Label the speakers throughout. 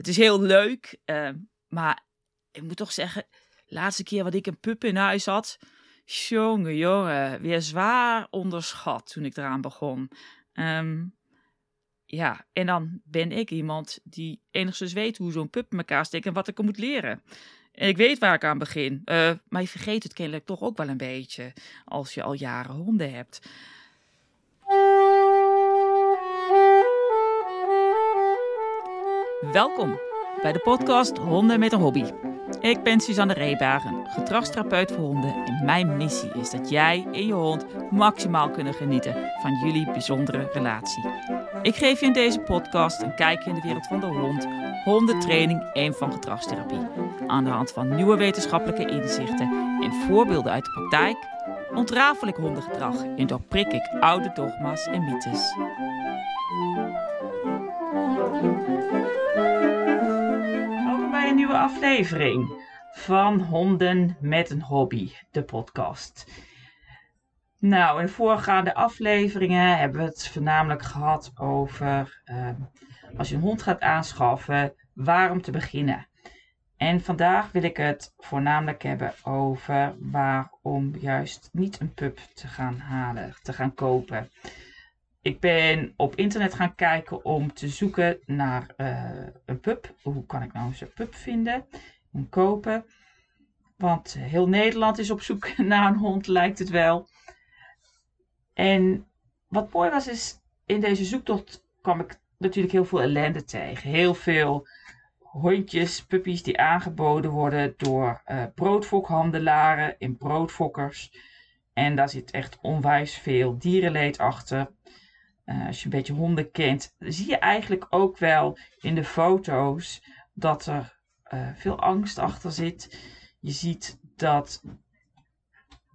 Speaker 1: het is heel leuk, uh, maar ik moet toch zeggen, laatste keer wat ik een pup in huis had, jongen, jongen, weer zwaar onderschat toen ik eraan begon. Um, ja, en dan ben ik iemand die enigszins weet hoe zo'n pup in elkaar steekt en wat ik er moet leren. En ik weet waar ik aan begin. Uh, maar je vergeet het kennelijk toch ook wel een beetje als je al jaren honden hebt. Welkom bij de podcast Honden met een Hobby. Ik ben Suzanne Reebagen, gedragstherapeut voor honden en mijn missie is dat jij en je hond maximaal kunnen genieten van jullie bijzondere relatie. Ik geef je in deze podcast een kijkje in de wereld van de hond, hondentraining en van gedragstherapie. Aan de hand van nieuwe wetenschappelijke inzichten en voorbeelden uit de praktijk ontrafel ik hondengedrag en doorprik ik oude dogma's en mythes. Een nieuwe aflevering van Honden met een Hobby, de podcast. Nou, in de voorgaande afleveringen hebben we het voornamelijk gehad over ehm, als je een hond gaat aanschaffen, waarom te beginnen. En vandaag wil ik het voornamelijk hebben over waarom juist niet een pup te gaan halen, te gaan kopen. Ik ben op internet gaan kijken om te zoeken naar uh, een pup. Hoe kan ik nou zo'n pup vinden en kopen? Want heel Nederland is op zoek naar een hond, lijkt het wel. En wat mooi was, is in deze zoektocht kwam ik natuurlijk heel veel ellende tegen. Heel veel hondjes, puppies die aangeboden worden door uh, broodfokhandelaren in broodfokkers. En daar zit echt onwijs veel dierenleed achter. Uh, als je een beetje honden kent, zie je eigenlijk ook wel in de foto's dat er uh, veel angst achter zit. Je ziet dat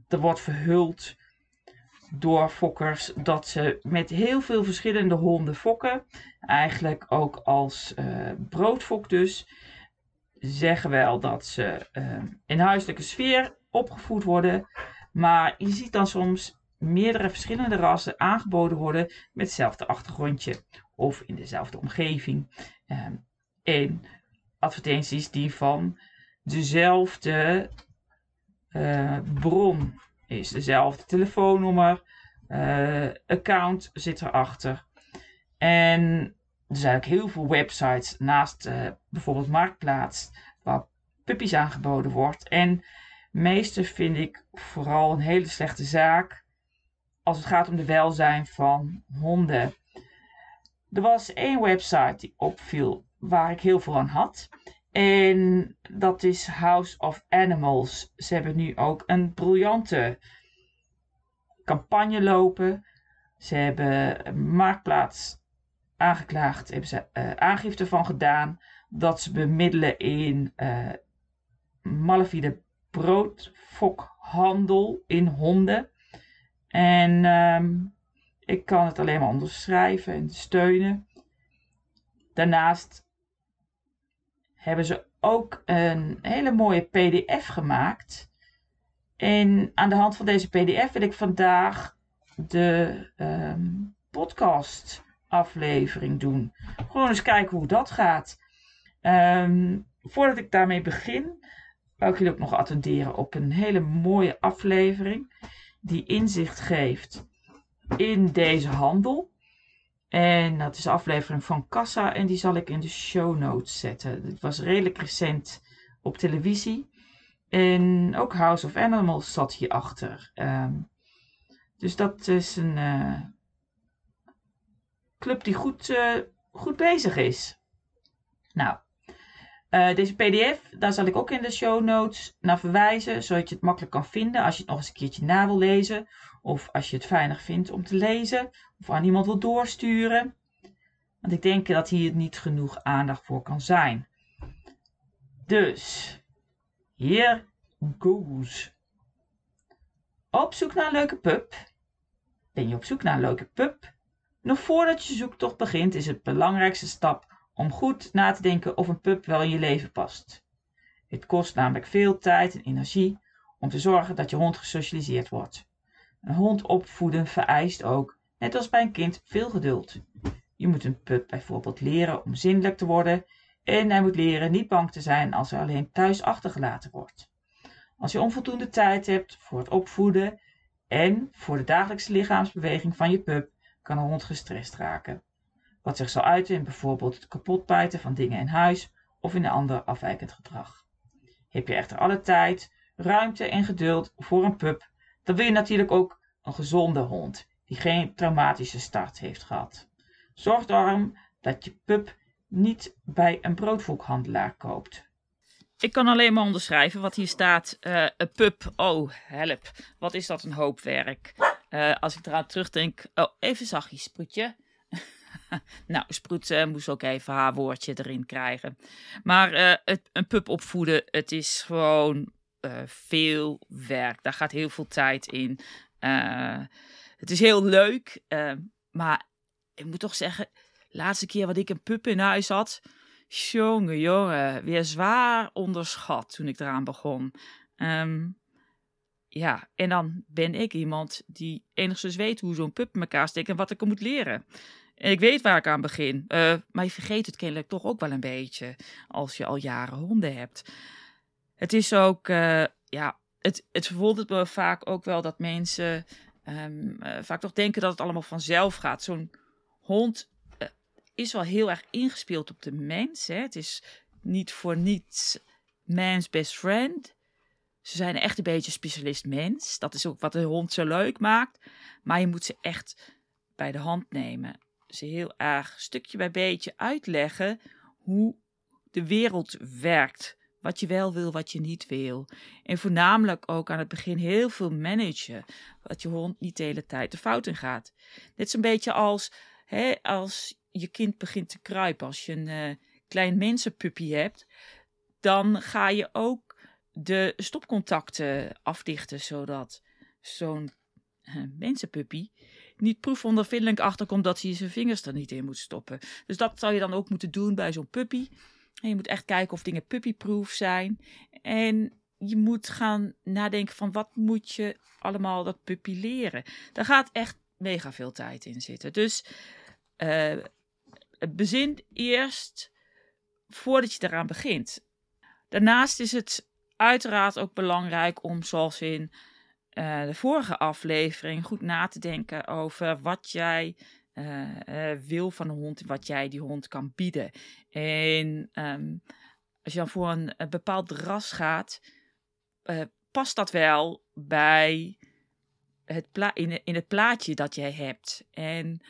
Speaker 1: er wordt verhuld door fokkers dat ze met heel veel verschillende honden fokken. Eigenlijk ook als uh, broodfok dus. Zeggen wel dat ze in huiselijke sfeer opgevoed worden. Maar je ziet dan soms meerdere verschillende rassen aangeboden worden met hetzelfde achtergrondje of in dezelfde omgeving. En advertenties die van dezelfde uh, bron is, dezelfde telefoonnummer, uh, account zit erachter. En er zijn ook heel veel websites naast uh, bijvoorbeeld Marktplaats waar puppies aangeboden wordt. En meeste vind ik vooral een hele slechte zaak als het gaat om de welzijn van honden. Er was één website die opviel waar ik heel veel aan had. En dat is House of Animals. Ze hebben nu ook een briljante campagne lopen. Ze hebben Marktplaats aangeklaagd, hebben ze uh, aangifte van gedaan dat ze bemiddelen in uh, malafide broodfokhandel in honden. En um, ik kan het alleen maar onderschrijven en steunen. Daarnaast hebben ze ook een hele mooie PDF gemaakt. En aan de hand van deze PDF wil ik vandaag de um, podcast aflevering doen. Gewoon eens kijken hoe dat gaat. Um, voordat ik daarmee begin, wil ik jullie ook nog attenderen op een hele mooie aflevering die inzicht geeft in deze handel. En dat is de aflevering van Kassa en die zal ik in de show notes zetten. Het was redelijk recent op televisie. En ook House of Animals zat hierachter. Um, dus dat is een uh, club die goed, uh, goed bezig is. Nou, uh, deze PDF, daar zal ik ook in de show notes naar verwijzen, zodat je het makkelijk kan vinden als je het nog eens een keertje na wil lezen. Of als je het fijner vindt om te lezen, of aan iemand wil doorsturen. Want ik denk dat hier niet genoeg aandacht voor kan zijn. Dus, hier goes. Op zoek naar een leuke pup. Ben je op zoek naar een leuke pup? Nog voordat je zoektocht begint, is het belangrijkste stap om goed na te denken of een pup wel in je leven past. Het kost namelijk veel tijd en energie om te zorgen dat je hond gesocialiseerd wordt. Een hond opvoeden vereist ook, net als bij een kind, veel geduld. Je moet een pup bijvoorbeeld leren om zindelijk te worden En hij moet leren niet bang te zijn als hij alleen thuis achtergelaten wordt. Als je onvoldoende tijd hebt voor het opvoeden en voor de dagelijkse lichaamsbeweging van je pup, kan een hond gestrest raken. Wat zich zal uiten in bijvoorbeeld het kapotbijten van dingen in huis of in een ander afwijkend gedrag. Heb je echter alle tijd, ruimte en geduld voor een pup, dan wil je natuurlijk ook een gezonde hond die geen traumatische start heeft gehad. Zorg daarom dat je pup niet bij een broodvolkhandelaar koopt.
Speaker 2: Ik kan alleen maar onderschrijven wat hier staat. Uh, een pup, oh help, wat is dat een hoop werk. Uh, als ik eraan terugdenk, oh even zachtjes, Sproetje. nou, Sproet uh, moest ook even haar woordje erin krijgen. Maar het, een pup opvoeden, het is gewoon veel werk. Daar gaat heel veel tijd in. het is heel leuk, maar ik moet toch zeggen, laatste keer wat ik een pup in huis had, jongen, jongen, weer zwaar onderschat toen ik eraan begon. Um, ja, en dan ben ik iemand die enigszins weet hoe zo'n pup in elkaar steekt en wat ik er moet leren. En ik weet waar ik aan begin. Uh, maar je vergeet het kennelijk toch ook wel een beetje als je al jaren honden hebt. Het is ook, uh, ja, het, het verwondert me vaak ook wel dat mensen um, uh, vaak toch denken dat het allemaal vanzelf gaat. Zo'n hond is wel heel erg ingespeeld op de mens. Hè. Het is niet voor niets man's best friend. Ze zijn echt een beetje specialist mens. Dat is ook wat de hond zo leuk maakt. Maar je moet ze echt bij de hand nemen. Ze heel erg stukje bij beetje uitleggen hoe de wereld werkt. Wat je wel wil, wat je niet wil. En voornamelijk ook aan het begin heel veel managen. Dat je hond niet de hele tijd de fout in gaat. Net zo'n beetje als, hè, als je kind begint te kruipen. Als je een uh, klein mensenpuppy hebt, dan ga je ook de stopcontacten afdichten, zodat zo'n uh, mensenpuppy niet proefondervindelijk achterkomt dat hij zijn vingers er niet in moet stoppen. Dus dat zou je dan ook moeten doen bij zo'n puppy. En je moet echt kijken of dingen puppyproof zijn. En je moet gaan nadenken van wat moet je allemaal dat puppy leren. Daar gaat echt mega veel tijd in zitten. Dus uh, bezin eerst voordat je eraan begint. Daarnaast is het uiteraard ook belangrijk om, zoals in de vorige aflevering, goed na te denken over wat jij uh, uh, wil van een hond, wat jij die hond kan bieden. En um, als je dan voor een, bepaald ras gaat, past dat wel bij het in, het plaatje dat jij hebt. En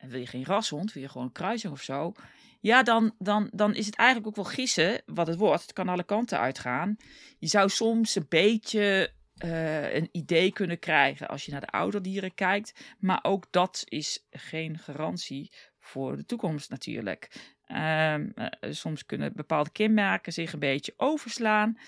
Speaker 2: wil je geen rashond, wil je gewoon een kruising of zo. Ja, dan, dan, dan is het eigenlijk ook wel gissen wat het wordt. Het kan alle kanten uitgaan. Je zou soms een beetje uh, een idee kunnen krijgen als je naar de ouderdieren kijkt. Maar ook dat is geen garantie voor de toekomst natuurlijk. Uh, soms kunnen bepaalde kenmerken zich een beetje overslaan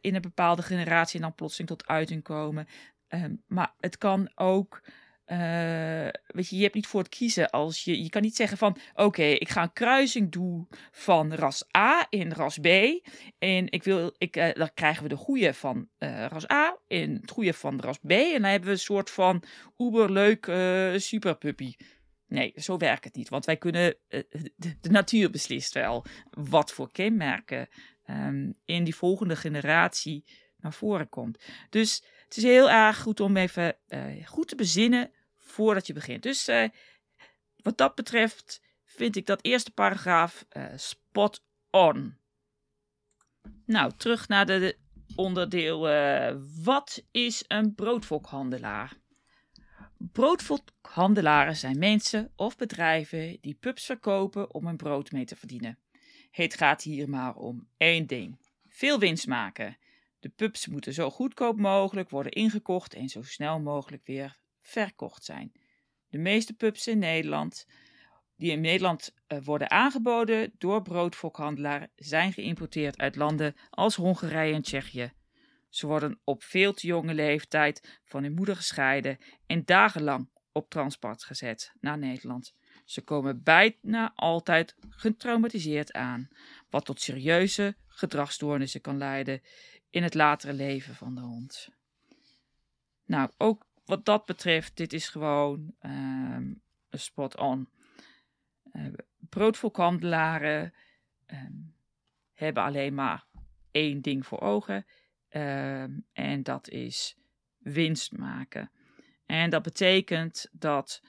Speaker 2: in een bepaalde generatie en dan plotseling tot uiting komen. Ehm, maar het kan ook uh, weet je, je hebt niet voor het kiezen als je. Je kan niet zeggen van oké, ik ga een kruising doen van ras A in ras B. En ik wil, ik, uh, dan krijgen we de goede van uh, ras A en het goede van ras B. En dan hebben we een soort van uberleuk superpuppy. Nee, zo werkt het niet. Want wij kunnen. De, natuur beslist wel wat voor kenmerken um, in die volgende generatie naar voren komt. Dus het is heel erg goed om even uh, goed te bezinnen voordat je begint. Dus uh, wat dat betreft vind ik dat eerste paragraaf uh, spot on. Nou, terug naar de onderdeel. wat is een broodvolkhandelaar? Broodvolkhandelaren zijn mensen of bedrijven die pups verkopen om hun brood mee te verdienen. Het gaat hier maar om één ding: veel winst maken. De pubs moeten zo goedkoop mogelijk worden ingekocht en zo snel mogelijk weer verkocht zijn. De meeste pubs in Nederland, die in Nederland eh, worden aangeboden door broodfokhandelaar, zijn geïmporteerd uit landen als Hongarije en Tsjechië. Ze worden op veel te jonge leeftijd van hun moeder gescheiden en dagenlang op transport gezet naar Nederland. Ze komen bijna altijd getraumatiseerd aan, wat tot serieuze gedragsstoornissen kan leiden in het latere leven van de hond. Nou, ook wat dat betreft, dit is gewoon um, spot on. Uh, broodvolkhandelaren ehm, hebben alleen maar één ding voor ogen. Ehm, en dat is winst maken. En dat betekent dat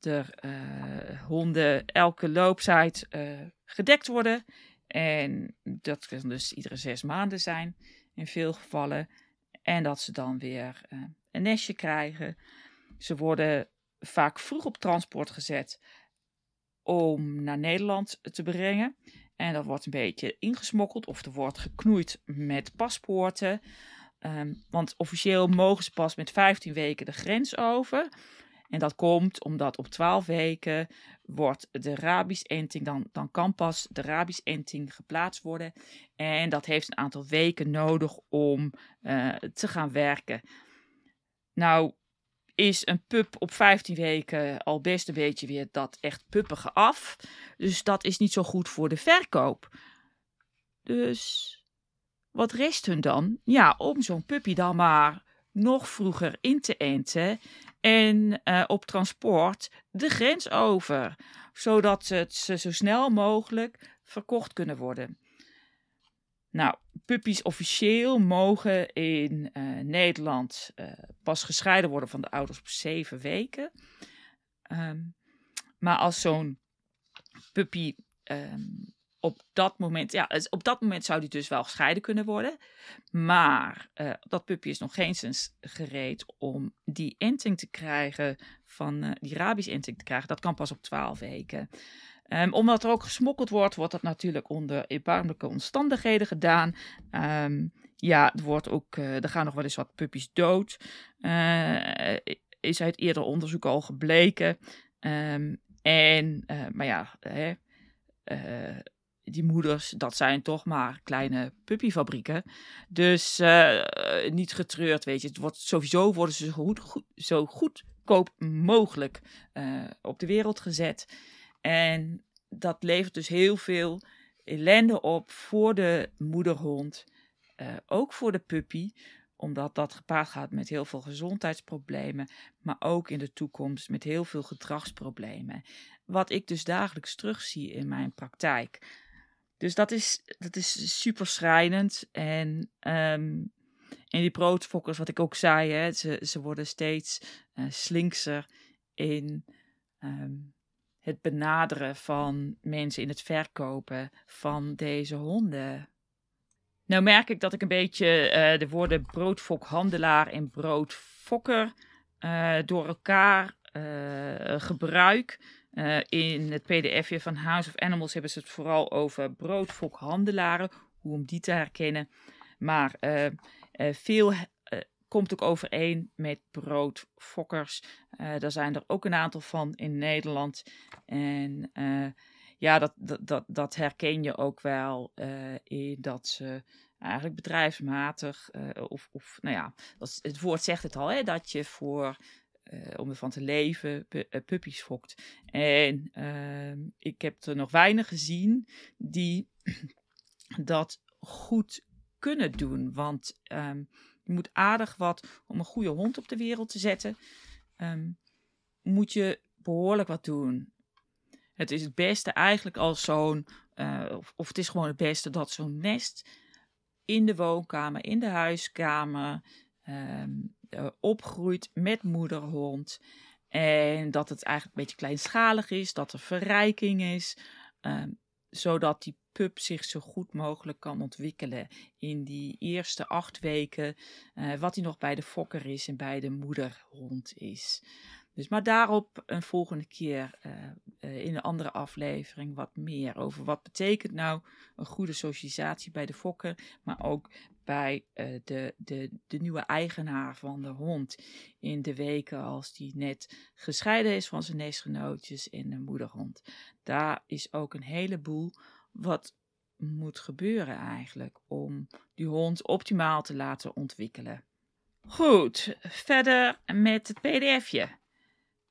Speaker 2: er uh, honden elke looptijd uh, gedekt worden. En dat kan dus iedere zes maanden zijn in veel gevallen. En dat ze dan weer uh, een nestje krijgen. Ze worden vaak vroeg op transport gezet om naar Nederland te brengen. En dat wordt een beetje ingesmokkeld of er wordt geknoeid met paspoorten. Um, want officieel mogen ze pas met 15 weken de grens over. En dat komt omdat op 12 weken wordt de rabies-enting, dan, dan kan pas de rabies-enting geplaatst worden. En dat heeft een aantal weken nodig om uh, te gaan werken. Nou, is een pup op 15 weken al best een beetje weer dat echt puppige af. Dus dat is niet zo goed voor de verkoop. Dus wat rest hun dan? Ja, om zo'n puppy dan maar nog vroeger in te enten en uh, op transport de grens over, zodat ze zo snel mogelijk verkocht kunnen worden. Nou, puppies officieel mogen in uh, Nederland uh, pas gescheiden worden van de ouders op zeven weken. Um, maar als zo'n puppy um, op dat moment, ja, op dat moment zou die dus wel gescheiden kunnen worden. Maar uh, dat puppy is nog geen sinds gereed om die enting te krijgen, van uh, die rabies-enting te krijgen. Dat kan pas op 12 weken. Um, omdat er ook gesmokkeld wordt, wordt dat natuurlijk onder erbarmelijke omstandigheden gedaan. Um, ja, er, wordt ook, uh, er gaan nog wel eens wat puppies dood. is uit eerder onderzoek al gebleken. Um, en, maar ja, hè, die moeders, dat zijn toch maar kleine puppyfabrieken. Dus uh, niet getreurd, weet je. Het wordt, sowieso worden ze zo, goed, zo goedkoop mogelijk uh, op de wereld gezet. En dat levert dus heel veel ellende op voor de moederhond. Ook voor de puppy omdat dat gepaard gaat met heel veel gezondheidsproblemen, maar ook in de toekomst met heel veel gedragsproblemen. Wat ik dus dagelijks terugzie in mijn praktijk. Dus dat is, dat is super schrijnend. En, um, die broodfokkers, wat ik ook zei, hè, ze, ze worden steeds uh, slinkser in um, het benaderen van mensen in het verkopen van deze honden. Nou merk ik dat ik een beetje uh, de woorden broodfokhandelaar en broodfokker uh, door elkaar gebruik. Uh, in het pdfje van House of Animals hebben ze het vooral over broodfokhandelaren, hoe om die te herkennen. Maar uh, uh, veel komt ook overeen met broodfokkers. daar zijn er ook een aantal van in Nederland. En ja, dat, dat, dat, dat, herken je ook wel in dat ze eigenlijk bedrijfsmatig, of, of nou ja, het woord zegt het al, hè, dat je voor om ervan te leven, uh, puppies fokt. En uh, ik heb er nog weinig gezien die dat goed kunnen doen. Want um, je moet aardig wat om een goede hond op de wereld te zetten. Um, moet je behoorlijk wat doen. Het is het beste eigenlijk als zo'n, uh, of, of, het is gewoon het beste dat zo'n nest in de woonkamer, in de huiskamer, opgroeit met moederhond. En dat het eigenlijk een beetje kleinschalig is, dat er verrijking is, um, zodat die pup zich zo goed mogelijk kan ontwikkelen in die eerste acht weken, uh, wat hij nog bij de fokker is en bij de moederhond is. Dus maar daarop een volgende keer uh, uh, in een andere aflevering wat meer over wat betekent nou een goede socialisatie bij de fokker, maar ook bij uh, de, de, de nieuwe eigenaar van de hond in de weken als die net gescheiden is van zijn nestgenootjes in de moederhond. Daar is ook een heleboel wat moet gebeuren eigenlijk om die hond optimaal te laten ontwikkelen. Goed, verder met het pdfje.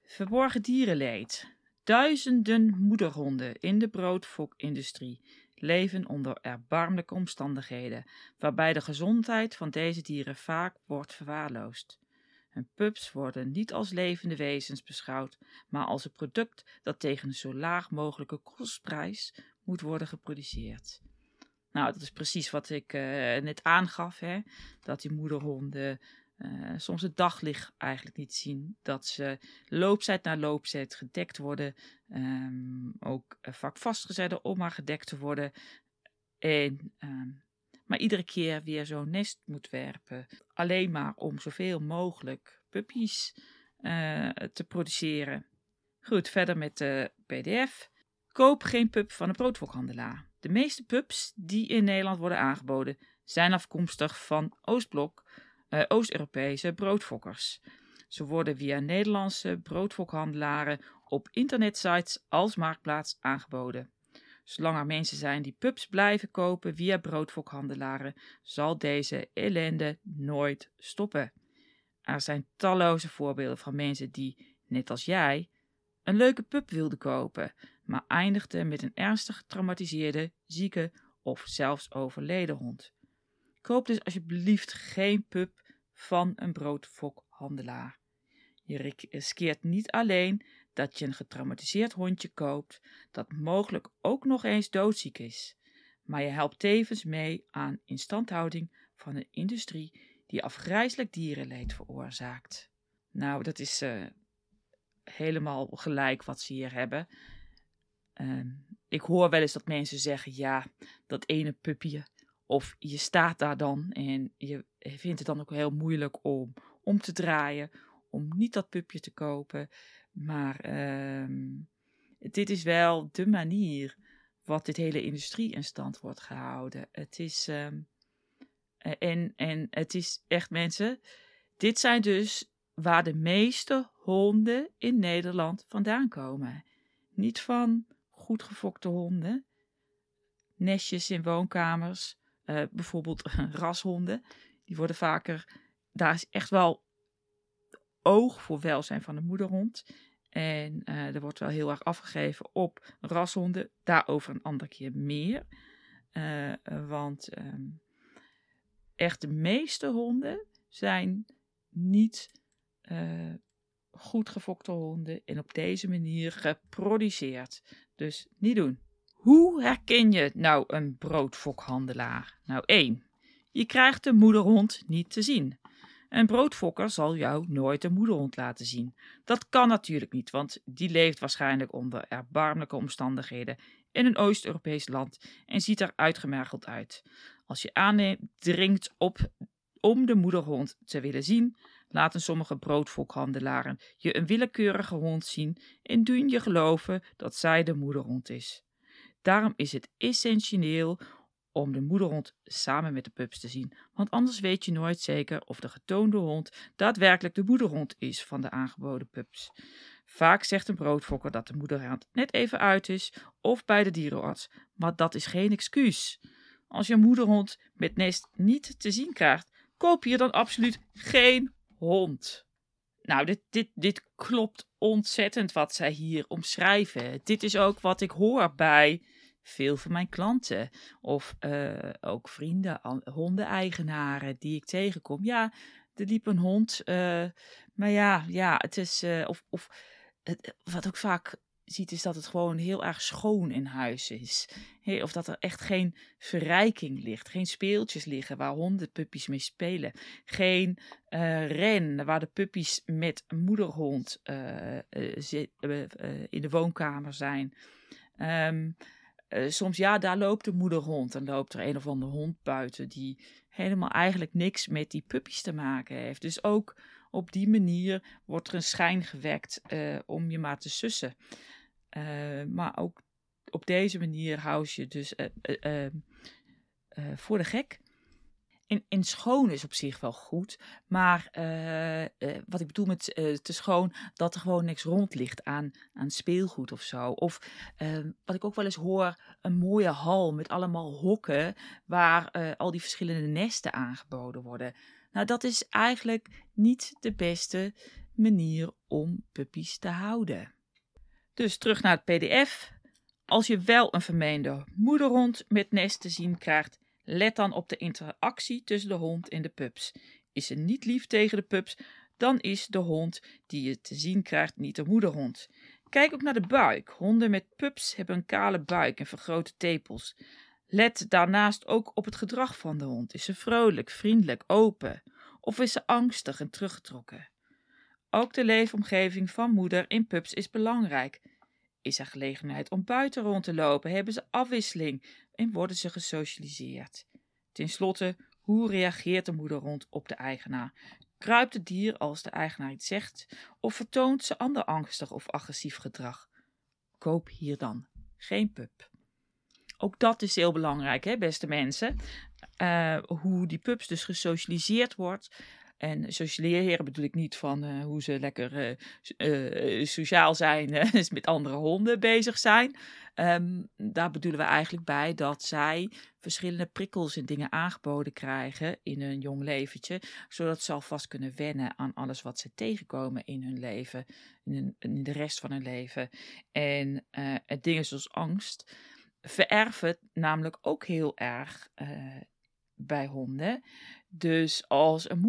Speaker 2: Verborgen dierenleed. Duizenden moederhonden in de broodfokindustrie leven onder erbarmelijke omstandigheden, waarbij de gezondheid van deze dieren vaak wordt verwaarloosd. Hun pups worden niet als levende wezens beschouwd, maar als een product dat tegen een zo laag mogelijke kostprijs moet worden geproduceerd. Nou, dat is precies wat ik uh, net aangaf, hè? dat die moederhonden uh, soms het daglicht eigenlijk niet zien. Dat ze loopzet na loopzet gedekt worden, um, ook vaak vastgezet om maar gedekt te worden. En, um, maar iedere keer weer zo'n nest moet werpen, alleen maar om zoveel mogelijk puppies uh, te produceren. Goed, verder met de PDF. Koop geen pup van een broodfokhandelaar. De meeste pups die in Nederland worden aangeboden zijn afkomstig van Oostblok, uh, Oost-Europese broodfokkers. Ze worden via Nederlandse broodfokhandelaren op internetsites als marktplaats aangeboden. Zolang er mensen zijn die pups blijven kopen via broodfokhandelaren, zal deze ellende nooit stoppen. Er zijn talloze voorbeelden van mensen die, net als jij, een leuke pup wilden kopen, maar eindigden met een ernstig getraumatiseerde, zieke of zelfs overleden hond. Koop dus alsjeblieft geen pup van een broodfokhandelaar. Je riskeert niet alleen dat je een getraumatiseerd hondje koopt, dat mogelijk ook nog eens doodziek is, maar je helpt tevens mee aan instandhouding van een industrie die afgrijzelijk dierenleed veroorzaakt. Nou, dat is uh, helemaal gelijk wat ze hier hebben. Uh, ik hoor wel eens dat mensen zeggen: ja, dat ene pupje. Of je staat daar dan en je vindt het dan ook heel moeilijk om om te draaien, om niet dat pupje te kopen. Maar uh, dit is wel de manier wat dit hele industrie in stand wordt gehouden. Het is. Ehm, en, en het is echt mensen. Dit zijn dus waar de meeste honden in Nederland vandaan komen. Niet van goed gefokte honden, nestjes in woonkamers, uh, bijvoorbeeld rashonden. Die worden vaker, daar is echt wel oog voor welzijn van de moederhond. En uh, er wordt wel heel erg afgegeven op rashonden. Daarover een andere keer meer. Uh, want um, echt de meeste honden zijn niet uh, goed gefokte honden en op deze manier geproduceerd. Dus niet doen. Hoe herken je nou een broodfokhandelaar? Nou, 1. Je krijgt de moederhond niet te zien. Een broodfokker zal jou nooit de moederhond laten zien. Dat kan natuurlijk niet, want die leeft waarschijnlijk onder erbarmelijke omstandigheden in een Oost-Europees land en ziet er uitgemergeld uit. Als je aandringt op om de moederhond te willen zien, laten sommige broodfokhandelaren je een willekeurige hond zien en doen je geloven dat zij de moederhond is. Daarom is het essentieel om de moederhond samen met de pups te zien, want anders weet je nooit zeker of de getoonde hond daadwerkelijk de moederhond is van de aangeboden pups. Vaak zegt een broodfokker dat de moederhond net even uit is of bij de dierenarts, maar dat is geen excuus. Als je moederhond met nest niet te zien krijgt, koop je dan absoluut geen hond. Nou, dit, dit, dit klopt ontzettend wat zij hier omschrijven. Dit is ook wat ik hoor bij veel van mijn klanten. Of uh, ook vrienden, hondeneigenaren die ik tegenkom. Ja, er liep een hond. Uh, maar ja, ja, het is. Uh, of, of wat ook vaak ziet, is dat het gewoon heel erg schoon in huis is. of dat er echt geen verrijking ligt, geen speeltjes liggen waar honden puppies mee spelen. Geen uh, ren waar de puppies met moederhond uh, uh, in de woonkamer zijn. Um, soms ja, daar loopt de moederhond en loopt er een of andere hond buiten die helemaal eigenlijk niks met die puppies te maken heeft. Dus ook op die manier wordt er een schijn gewekt om je maar te sussen. Uh, maar ook op deze manier hou je dus uh, uh, voor de gek. In, in schoon is op zich wel goed, maar wat ik bedoel met te schoon, dat er gewoon niks rond ligt aan, aan speelgoed of zo. Of wat ik ook wel eens hoor, een mooie hal met allemaal hokken waar al die verschillende nesten aangeboden worden. Nou, dat is eigenlijk niet de beste manier om puppies te houden. Dus terug naar het PDF. Als je wel een vermeende moederhond met nest te zien krijgt, let dan op de interactie tussen de hond en de pups. Is ze niet lief tegen de pups, dan is de hond die je te zien krijgt niet de moederhond. Kijk ook naar de buik. Honden met pups hebben een kale buik en vergrote tepels. Let daarnaast ook op het gedrag van de hond. Is ze vrolijk, vriendelijk, open? Of is ze angstig en teruggetrokken? Ook de leefomgeving van moeder in pups is belangrijk. Is er gelegenheid om buiten rond te lopen? Hebben ze afwisseling en worden ze gesocialiseerd? Ten slotte, hoe reageert de moeder rond op de eigenaar? Kruipt het dier als de eigenaar iets zegt of vertoont ze ander angstig of agressief gedrag? Koop hier dan geen pup. Ook dat is heel belangrijk, hè, beste mensen. Uh, hoe die pups dus gesocialiseerd wordt. En socialiseren bedoel ik niet van uh, hoe ze lekker uh, sociaal zijn, dus met andere honden bezig zijn. Um, daar bedoelen we eigenlijk bij dat zij verschillende prikkels en dingen aangeboden krijgen in hun jong leventje, zodat ze alvast kunnen wennen aan alles wat ze tegenkomen in hun leven, in, in de rest van hun leven. En dingen zoals angst vererven namelijk ook heel erg bij honden. Dus als een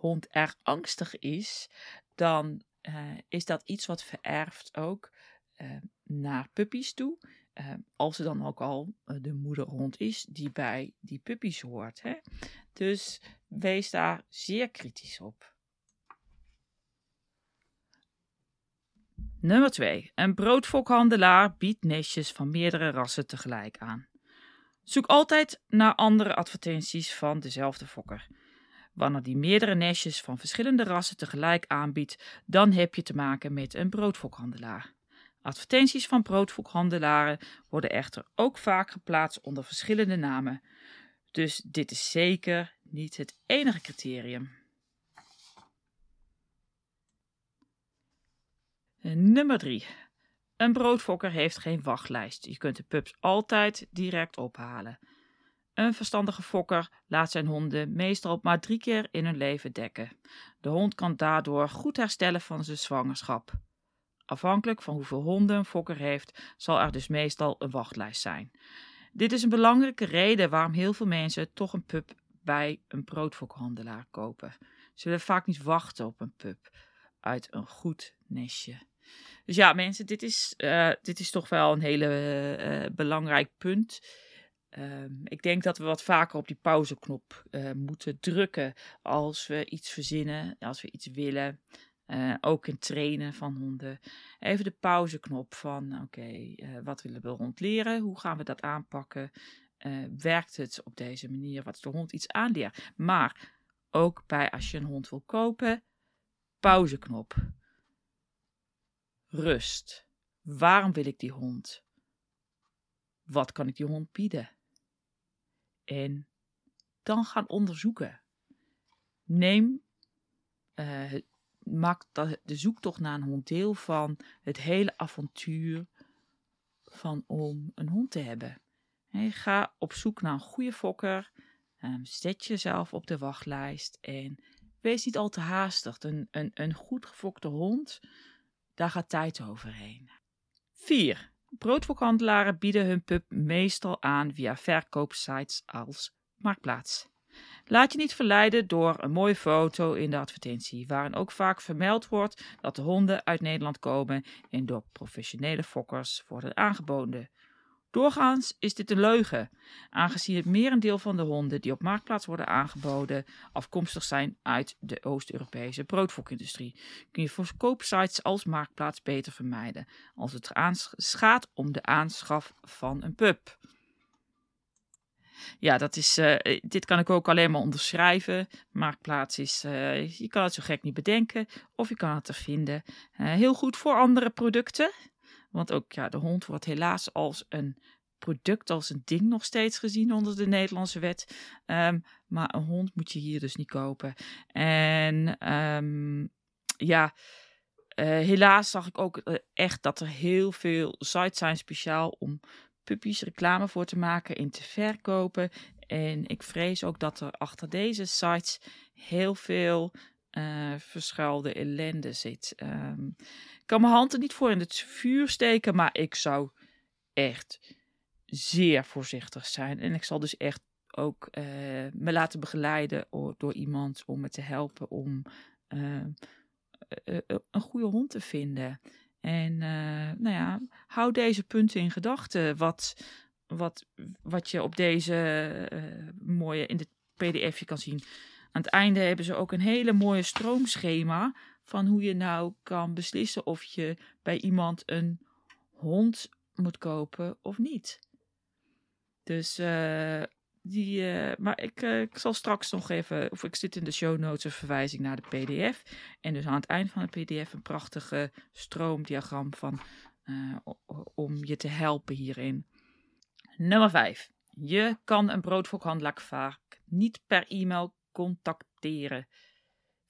Speaker 2: moederhond erg angstig is, dan uh, is dat iets wat vererft ook uh, naar puppies toe. Uh, als er dan ook al de moederhond is die bij die puppies hoort. Hè? Dus wees daar zeer kritisch op. Nummer 2. Een broodfokhandelaar biedt nestjes van meerdere rassen tegelijk aan. Zoek altijd naar andere advertenties van dezelfde fokker. Wanneer die meerdere nestjes van verschillende rassen tegelijk aanbiedt, dan heb je te maken met een broodfokhandelaar. Advertenties van broodfokhandelaren worden echter ook vaak geplaatst onder verschillende namen. Dus dit is zeker niet het enige criterium. Nummer 3. Een broodfokker heeft geen wachtlijst. Je kunt de pups altijd direct ophalen. Een verstandige fokker laat zijn honden meestal maar drie keer in hun leven dekken. De hond kan daardoor goed herstellen van zijn zwangerschap. Afhankelijk van hoeveel honden een fokker heeft, zal er dus meestal een wachtlijst zijn. Dit is een belangrijke reden waarom heel veel mensen toch een pup bij een broodfokhandelaar kopen. Ze willen vaak niet wachten op een pup uit een goed nestje. Dus ja, mensen, dit is, uh, dit is toch wel een hele uh, belangrijk punt. Um, ik denk dat we wat vaker op die pauzeknop uh, moeten drukken als we iets verzinnen, als we iets willen. ook in trainen van honden. Even de pauzeknop van: oké, okay, wat willen we hond leren? Hoe gaan we dat aanpakken? werkt het op deze manier? Wat is de hond iets aanleert? Maar ook bij als je een hond wil kopen, pauzeknop rust. Waarom wil ik die hond? Wat kan ik die hond bieden? En dan gaan onderzoeken. Neem, uh, maak de zoektocht naar een hond deel van het hele avontuur van om een hond te hebben. ga op zoek naar een goede fokker. Um, zet jezelf op de wachtlijst en wees niet al te haastig. Een, een, een goed gefokte hond daar gaat tijd overheen. 4. Broodfokhandelaren bieden hun pub meestal aan via verkoopsites als Marktplaats. Laat je niet verleiden door een mooie foto in de advertentie, waarin ook vaak vermeld wordt dat de honden uit Nederland komen en door professionele fokkers worden aangeboden. Doorgaans is dit een leugen, aangezien het merendeel van de honden die op marktplaats worden aangeboden afkomstig zijn uit de Oost-Europese broodfokindustrie. Kun je voor koopsites als marktplaats beter vermijden als het gaat om de aanschaf van een pub. Ja, dat is, uh, dit kan ik ook alleen maar onderschrijven. Marktplaats is, uh, je kan het zo gek niet bedenken of je kan het er vinden. Uh, heel goed voor andere producten. Want ook ja, de hond wordt helaas als een product, als een ding nog steeds gezien onder de Nederlandse wet. Um, maar een hond moet je hier dus niet kopen. En um, ja, uh, helaas zag ik ook uh, echt dat er heel veel sites zijn speciaal om puppies reclame voor te maken en te verkopen. En ik vrees ook dat er achter deze sites heel veel uh, verschuilde ellende zit. Um, kan mijn hand er niet voor in het vuur steken, maar ik zou echt zeer voorzichtig zijn. En ik zal dus echt ook uh, me laten begeleiden door iemand om me te helpen om uh, een goede hond te vinden. En nou ja, hou deze punten in gedachten. Wat, wat, wat je op deze mooie in dit pdfje kan zien. Aan het einde hebben ze ook een hele mooie stroomschema van hoe je nou kan beslissen of je bij iemand een hond moet kopen of niet. Dus uh, die, uh, maar ik, uh, ik zal straks nog even, of ik zit in de show notes een verwijzing naar de PDF. En dus aan het eind van de PDF een prachtige stroomdiagram van, om je te helpen hierin. Nummer 5. Je kan een broodfokhandelaar vaak niet per e-mail contacteren.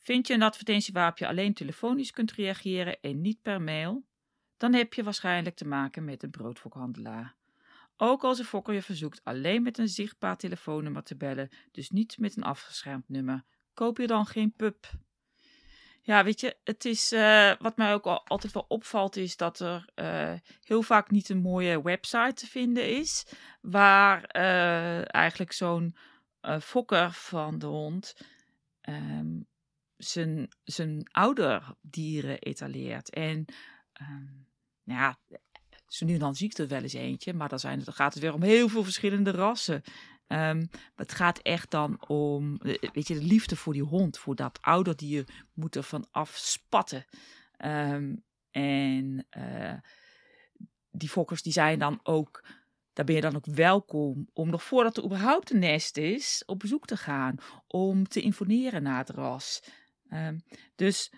Speaker 2: Vind je een advertentie waarop je alleen telefonisch kunt reageren en niet per mail? Dan heb je waarschijnlijk te maken met een broodfokhandelaar. Ook als een fokker je verzoekt alleen met een zichtbaar telefoonnummer te bellen, dus niet met een afgeschermd nummer, koop je dan geen pub. Ja, weet je, het is, uh, wat mij ook al, altijd wel opvalt, is dat er uh, heel vaak niet een mooie website te vinden is, waar uh, eigenlijk zo'n fokker van de hond um, zijn, zijn ouderdieren etaleert. En um, ja, zo nu en dan zie ik er wel eens eentje, maar dan, zijn, dan gaat het weer om heel veel verschillende rassen. Um, het gaat echt dan om, eh, weet je, de liefde voor die hond, voor dat ouderdier moet er van afspatten. Um, en uh, die fokkers die zijn dan ook, daar ben je dan ook welkom om nog voordat er überhaupt een nest is, op bezoek te gaan, om te informeren naar het ras. Um, dus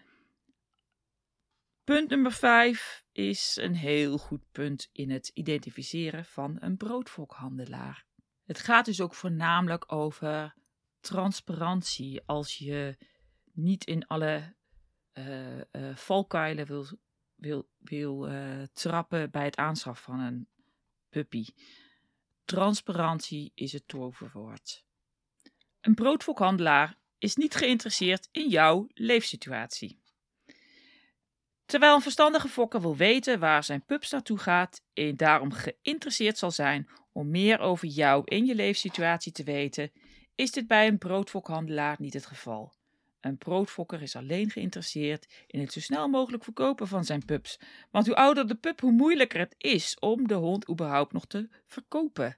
Speaker 2: punt nummer vijf is een heel goed punt in het identificeren van een broodfokhandelaar. Het gaat dus ook voornamelijk over transparantie. Als je niet in alle uh, uh, valkuilen wil, wil, wil uh, trappen bij het aanschaf van een puppy. Transparantie is het toverwoord. Een broodfokhandelaar is niet geïnteresseerd in jouw leefsituatie. Terwijl een verstandige fokker wil weten waar zijn pups naartoe gaat en daarom geïnteresseerd zal zijn om meer over jou en je leefsituatie te weten, is dit bij een broodfokhandelaar niet het geval. Een broodfokker is alleen geïnteresseerd in het zo snel mogelijk verkopen van zijn pups. Want hoe ouder de pup, hoe moeilijker het is om de hond überhaupt nog te verkopen.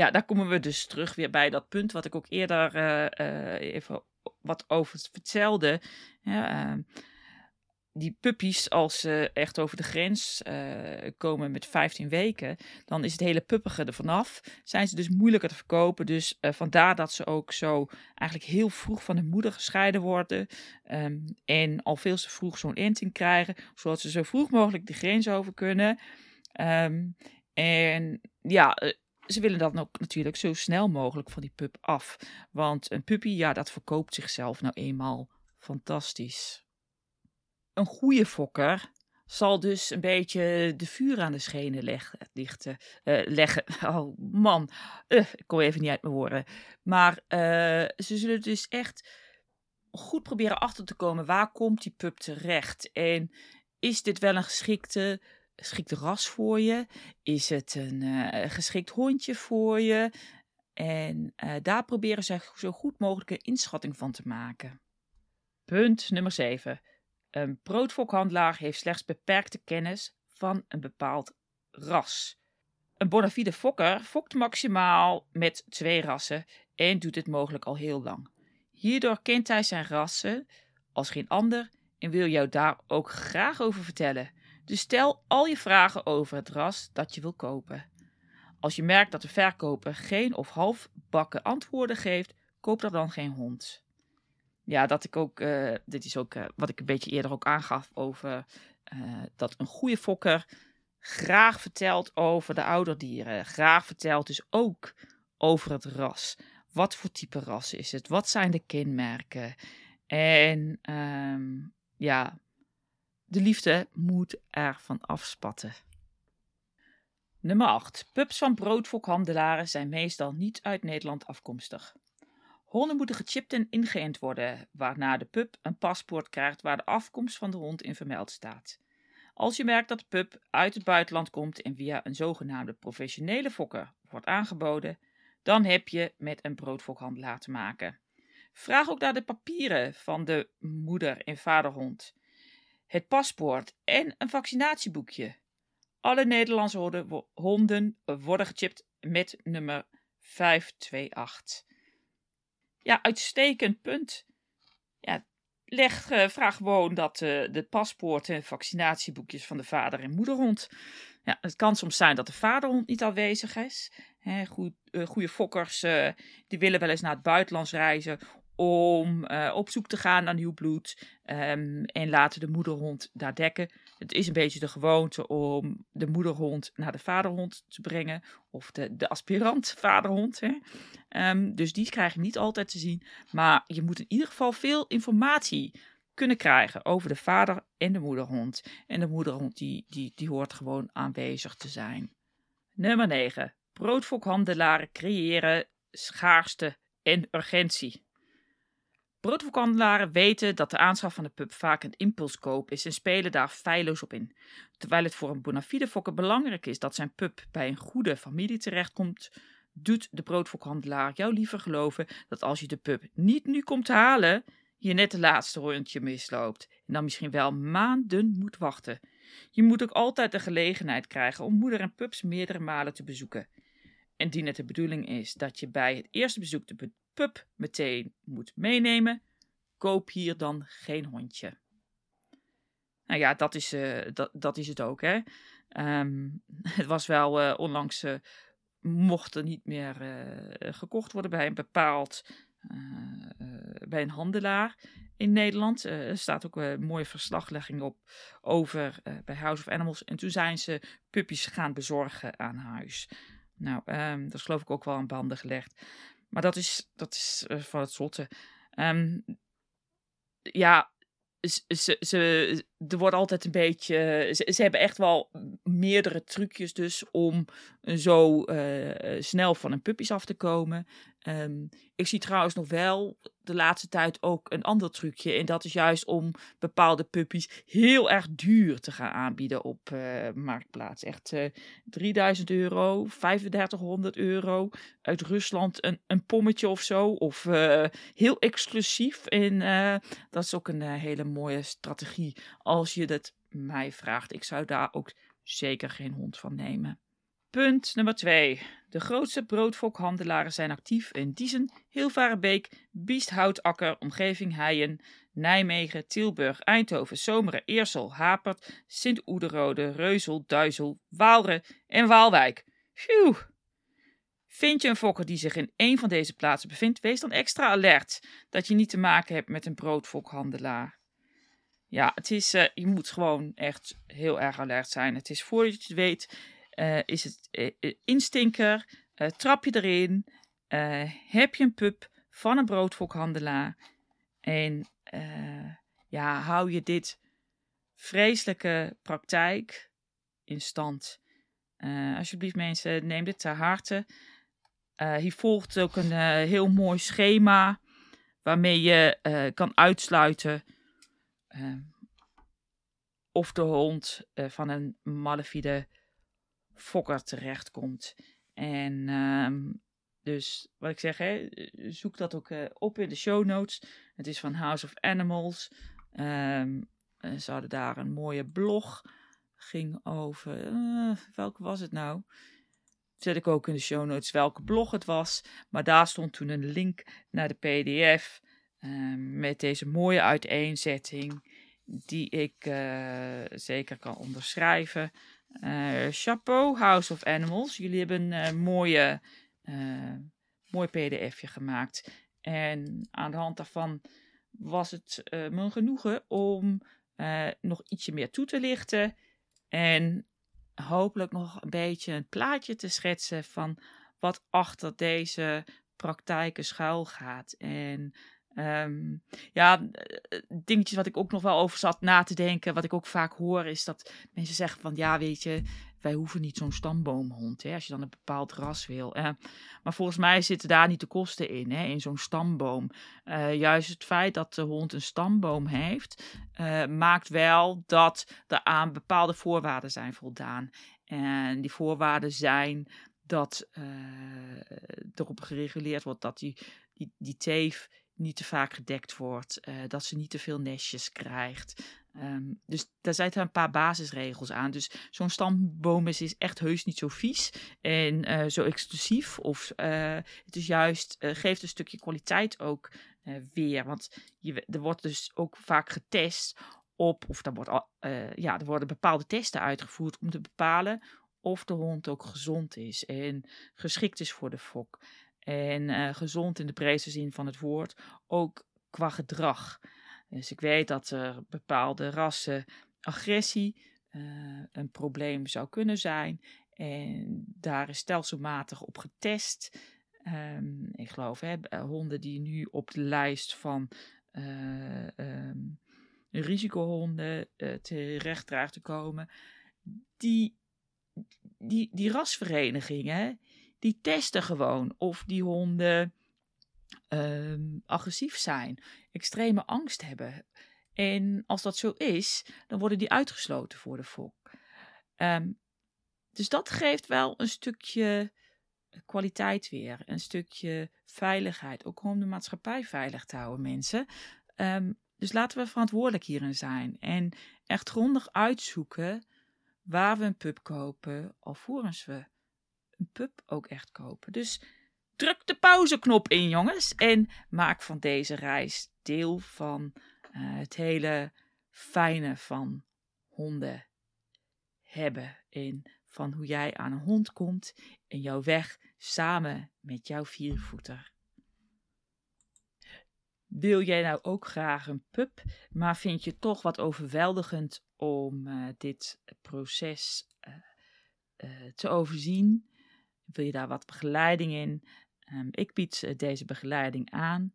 Speaker 2: Ja, daar komen we dus terug weer bij dat punt wat ik ook eerder uh, uh, even wat over vertelde. Uh, die puppies, als ze echt over de grens uh, komen met 15 weken, dan is het hele puppige er vanaf. Zijn ze dus moeilijker te verkopen. Dus vandaar dat ze ook zo eigenlijk heel vroeg van hun moeder gescheiden worden. Um, en al veel te vroeg zo'n inting krijgen, zodat ze zo vroeg mogelijk de grens over kunnen. Um, en ja, ze willen dan ook natuurlijk zo snel mogelijk van die pup af. Want een puppy, ja, dat verkoopt zichzelf nou eenmaal fantastisch. Een goede fokker zal dus een beetje de vuur aan de schenen leggen. Leggen. Oh man, uh, ik kom even niet uit mijn woorden. Maar uh, ze zullen dus echt goed proberen achter te komen waar komt die pup terecht. En is dit wel een geschikte geschikte ras voor je? Is het een uh, geschikt hondje voor je? En uh, daar proberen ze zo goed mogelijk een inschatting van te maken. Punt nummer 7. Een broodfokhandelaar heeft slechts beperkte kennis van een bepaald ras. Een bona fide fokker fokt maximaal met twee rassen en doet dit mogelijk al heel lang. Hierdoor kent hij zijn rassen als geen ander en wil jou daar ook graag over vertellen. Dus stel al je vragen over het ras dat je wil kopen. Als je merkt dat de verkoper geen of halfbakken antwoorden geeft, koop er dan geen hond. Ja, dat ik ook, uh, dit is ook uh, wat ik een beetje eerder ook aangaf over uh, dat een goede fokker graag vertelt over de ouderdieren. Graag vertelt dus ook over het ras. Wat voor type ras is het? Wat zijn de kenmerken? En um, ja, de liefde moet er van afspatten. Nummer 8. Pups van broodfokhandelaren zijn meestal niet uit Nederland afkomstig. Honden moeten gechipt en ingeënt worden, waarna de pup een paspoort krijgt waar de afkomst van de hond in vermeld staat. Als je merkt dat de pup uit het buitenland komt en via een zogenaamde professionele fokker wordt aangeboden, dan heb je met een broodfokhandelaar te maken. Vraag ook naar de papieren van de moeder- en vaderhond. Het paspoort en een vaccinatieboekje. Alle Nederlandse honden worden gechipt met nummer 528. Ja, uitstekend punt. Ja, leg, uh, vraag gewoon dat uh, de paspoort en vaccinatieboekjes van de vader en moederhond. Ja, het kan soms zijn dat de vaderhond niet aanwezig is. He, goed, uh, goede fokkers die willen wel eens naar het buitenland reizen om uh, op zoek te gaan naar nieuw bloed um, en laten de moederhond daar dekken. Het is een beetje de gewoonte om de moederhond naar de vaderhond te brengen, of de, de aspirant vaderhond. Hè. Um, dus die krijg je niet altijd te zien, maar je moet in ieder geval veel informatie kunnen krijgen over de vader en de moederhond. En de moederhond die, die, die hoort gewoon aanwezig te zijn. Nummer 9. Broodfokhandelaren creëren schaarste en urgentie. Broodverkandelaren weten dat de aanschaf van de pub vaak een impulskoop is en spelen daar feilloos op in. Terwijl het voor een bona fide fokker belangrijk is dat zijn pub bij een goede familie terechtkomt, doet de broodfokhandelaar jou liever geloven dat als je de pub niet nu komt halen, je net de laatste rondje misloopt en dan misschien wel maanden moet wachten. Je moet ook altijd de gelegenheid krijgen om moeder en pups meerdere malen te bezoeken. Indien het de bedoeling is dat je bij het eerste bezoek de pup meteen moet meenemen, koop hier dan geen hondje. Nou ja, dat is, uh, dat, dat is het ook. Hè? Um, het was wel uh, onlangs, uh, mocht er niet meer gekocht worden bij een bepaald, bij een handelaar in Nederland. er staat ook een mooie verslaglegging op over bij House of Animals. En toen zijn ze puppies gaan bezorgen aan huis. Nou, um, dat is geloof ik ook wel aan banden gelegd. Maar dat is, dat is uh, van het zotte. Um, ja, ze, ze, er wordt altijd een beetje. Ze, ze, hebben echt wel meerdere trucjes, dus om zo uh, snel van een puppies af te komen. Um, ik zie trouwens nog wel de laatste tijd ook een ander trucje. En dat is juist om bepaalde puppies heel erg duur te gaan aanbieden op uh, Marktplaats. Echt uh, 3000 euro, 3500 euro. Uit Rusland een, een pommetje of zo. Of uh, heel exclusief. En eh, dat is ook een hele mooie strategie. Als je dat mij vraagt. Ik zou daar ook zeker geen hond van nemen. Punt nummer 2. De grootste broodfokhandelaren zijn actief in Diezen, Hilvarenbeek, Biesthoutakker, Omgeving Heijen, Nijmegen, Tilburg, Eindhoven, Zomeren, Eersel, Hapert, Sint-Oederode, Reuzel, Duizel, Waalre en Waalwijk. Phew! Vind je een fokker die zich in een van deze plaatsen bevindt, wees dan extra alert dat je niet te maken hebt met een broodfokhandelaar. Ja, het is, uh, je moet gewoon echt heel erg alert zijn. Het is voordat je het weet is het uh, instinker, trap je erin, heb je een pup van een broodfokhandelaar en ja, hou je dit vreselijke praktijk in stand. alsjeblieft mensen, neem dit ter harte. hier volgt ook een heel mooi schema waarmee je kan uitsluiten of de hond van een malafide fokker terechtkomt. En um, dus wat ik zeg, hè, zoek dat ook uh, op in de show notes. Het is van House of Animals. Um, ze hadden daar een mooie blog. Ging over. Uh, welke was het nou? Zet ik ook in de show notes welke blog het was. Maar daar stond toen een link naar de PDF. Uh, met deze mooie uiteenzetting. Die ik zeker kan onderschrijven. Uh, chapeau, House of Animals. Jullie hebben een uh, mooie, uh, mooi pdfje gemaakt. En aan de hand daarvan was het mijn genoegen om nog ietsje meer toe te lichten. En hopelijk nog een beetje een plaatje te schetsen van wat achter deze praktijken schuil gaat. En Um, ja, eh, dingetjes wat ik ook nog wel over zat na te denken, wat ik ook vaak hoor, is dat mensen zeggen van ja, weet je, wij hoeven niet zo'n stamboomhond, hè, als je dan een bepaald ras wil. Uh, maar volgens mij zitten daar niet de kosten in, hè, in zo'n stamboom. Uh, juist het feit dat de hond een stamboom heeft, uh, maakt wel dat er aan bepaalde voorwaarden zijn voldaan. En die voorwaarden zijn dat erop gereguleerd wordt dat die, die, die teef niet te vaak gedekt wordt, eh, dat ze niet te veel nestjes krijgt. Ehm, dus daar zijn een paar basisregels aan. Dus zo'n stamboom is, is echt heus niet zo vies en eh, zo exclusief. Of uh, het is juist, geeft een stukje kwaliteit ook weer. Want je, er wordt dus ook vaak getest op, of er, wordt ja, er worden bepaalde testen uitgevoerd om te bepalen of de hond ook gezond is en geschikt is voor de fok. En uh, gezond in de breedste zin van het woord, ook qua gedrag. Dus ik weet dat er bepaalde rassen agressie uh, een probleem zou kunnen zijn. En daar is stelselmatig op getest. Um, ik geloof, hè, eh, honden die nu op de lijst van uh, um, risicohonden uh, terecht te komen, die, die, die rasverenigingen, die testen gewoon of die honden um, agressief zijn, extreme angst hebben. En als dat zo is, dan worden die uitgesloten voor de fok. Um, dus dat geeft wel een stukje kwaliteit weer, een stukje veiligheid, ook om de maatschappij veilig te houden, mensen. Um, dus laten we verantwoordelijk hierin zijn en echt grondig uitzoeken waar we een pub kopen, alvorens we een pub ook echt kopen. Dus druk de pauzeknop in, jongens. En maak van deze reis deel van uh, het hele fijne van honden hebben. En van hoe jij aan een hond komt en jouw weg samen met jouw viervoeter. Wil jij nou ook graag een pup, maar vind je toch wat overweldigend om uh, dit proces uh, te overzien? Wil je daar wat begeleiding in? Um, ik bied deze begeleiding aan.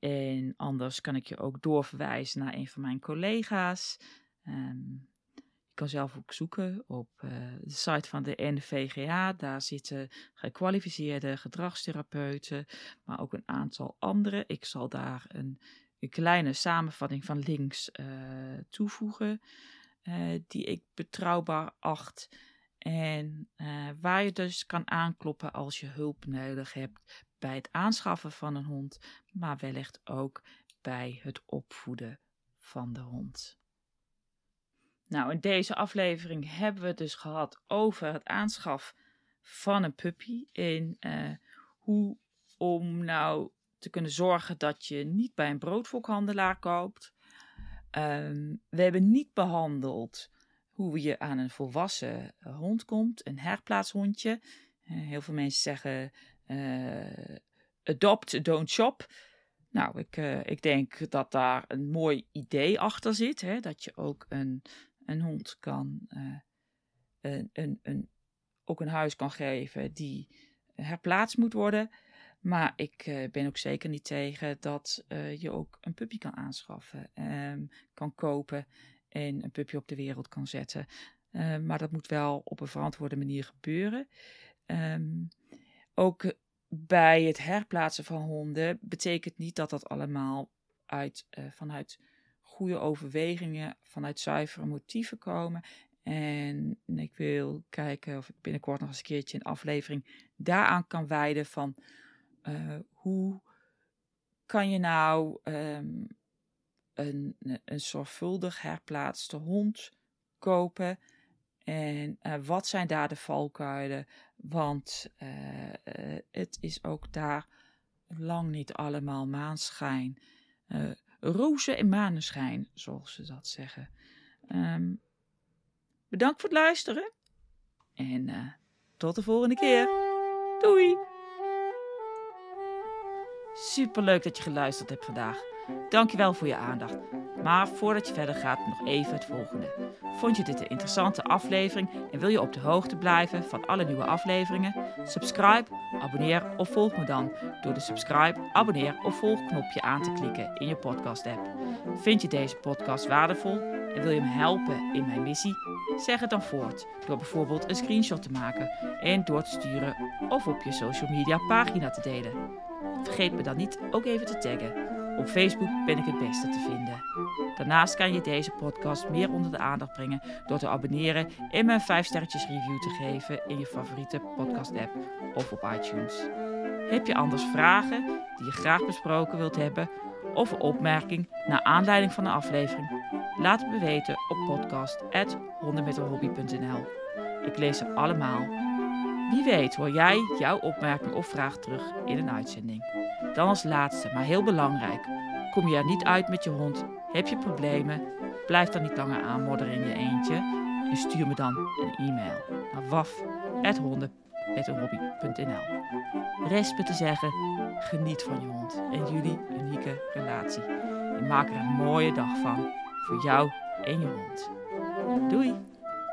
Speaker 2: En anders kan ik je ook doorverwijzen naar een van mijn collega's. Um, je kan zelf ook zoeken op uh, de site van de NVGA. Daar zitten gekwalificeerde gedragstherapeuten, maar ook een aantal andere. Ik zal daar een, kleine samenvatting van links uh, toevoegen, die ik betrouwbaar acht. En uh, waar je dus kan aankloppen als je hulp nodig hebt bij het aanschaffen van een hond, maar wellicht ook bij het opvoeden van de hond. Nou, in deze aflevering hebben we het dus gehad over het aanschaf van een puppy en uh, hoe om nou te kunnen zorgen dat je niet bij een broodfokhandelaar koopt. Um, we hebben niet behandeld hoe je aan een volwassen eh, hond komt, een herplaatshondje. Uh, heel veel mensen zeggen uh, adopt, don't shop. Nou, ik, ik denk dat daar een mooi idee achter zit. Hè? Dat je ook een, een hond kan, een, een, ook een huis kan geven die herplaatst moet worden. Maar ik ben ook zeker niet tegen dat je ook een puppy kan aanschaffen, um, kan kopen en een pupje op de wereld kan zetten. Uh, maar dat moet wel op een verantwoorde manier gebeuren. Um, ook bij het herplaatsen van honden betekent niet dat dat allemaal uit, uh, vanuit goede overwegingen, vanuit zuivere motieven komen. En ik wil kijken of ik binnenkort nog eens een keertje een aflevering daaraan kan wijden van uh, hoe kan je nou um, een, een zorgvuldig herplaatste hond kopen. En uh, wat zijn daar de valkuilen? Want uh, uh, het is ook daar lang niet allemaal maanschijn. rozen en maneschijn, zoals ze dat zeggen. Um, bedankt voor het luisteren. En tot de volgende keer. Doei! Super leuk dat je geluisterd hebt vandaag. Dankjewel voor je aandacht. Maar voordat je verder gaat, nog even het volgende. Vond je dit een interessante aflevering en wil je op de hoogte blijven van alle nieuwe afleveringen? Subscribe, abonneer of volg me dan door de subscribe, abonneer of volg knopje aan te klikken in je podcast app. Vind je deze podcast waardevol en wil je me helpen in mijn missie? Zeg het dan voort door bijvoorbeeld een screenshot te maken en door te sturen of op je social media pagina te delen. Vergeet me dan niet ook even te taggen. Op Facebook ben ik het beste te vinden. Daarnaast kan je deze podcast meer onder de aandacht brengen door te abonneren en me een 5 sterretjes review te geven in je favoriete podcast app of op iTunes. Heb je anders vragen die je graag besproken wilt hebben of een opmerking naar aanleiding van de aflevering? Laat het me weten op podcast.hondenmetenhobby.nl. Ik lees ze allemaal. Wie weet hoor jij jouw opmerking of vraag terug in een uitzending. Dan als laatste, maar heel belangrijk. Kom je er niet uit met je hond? Heb je problemen? Blijf dan niet langer aanmodderen in je eentje. En stuur me dan een e-mail naar waf.honden.nl. Rest me te zeggen, geniet van je hond en jullie unieke relatie. En maak er een mooie dag van voor jou en je hond. Doei!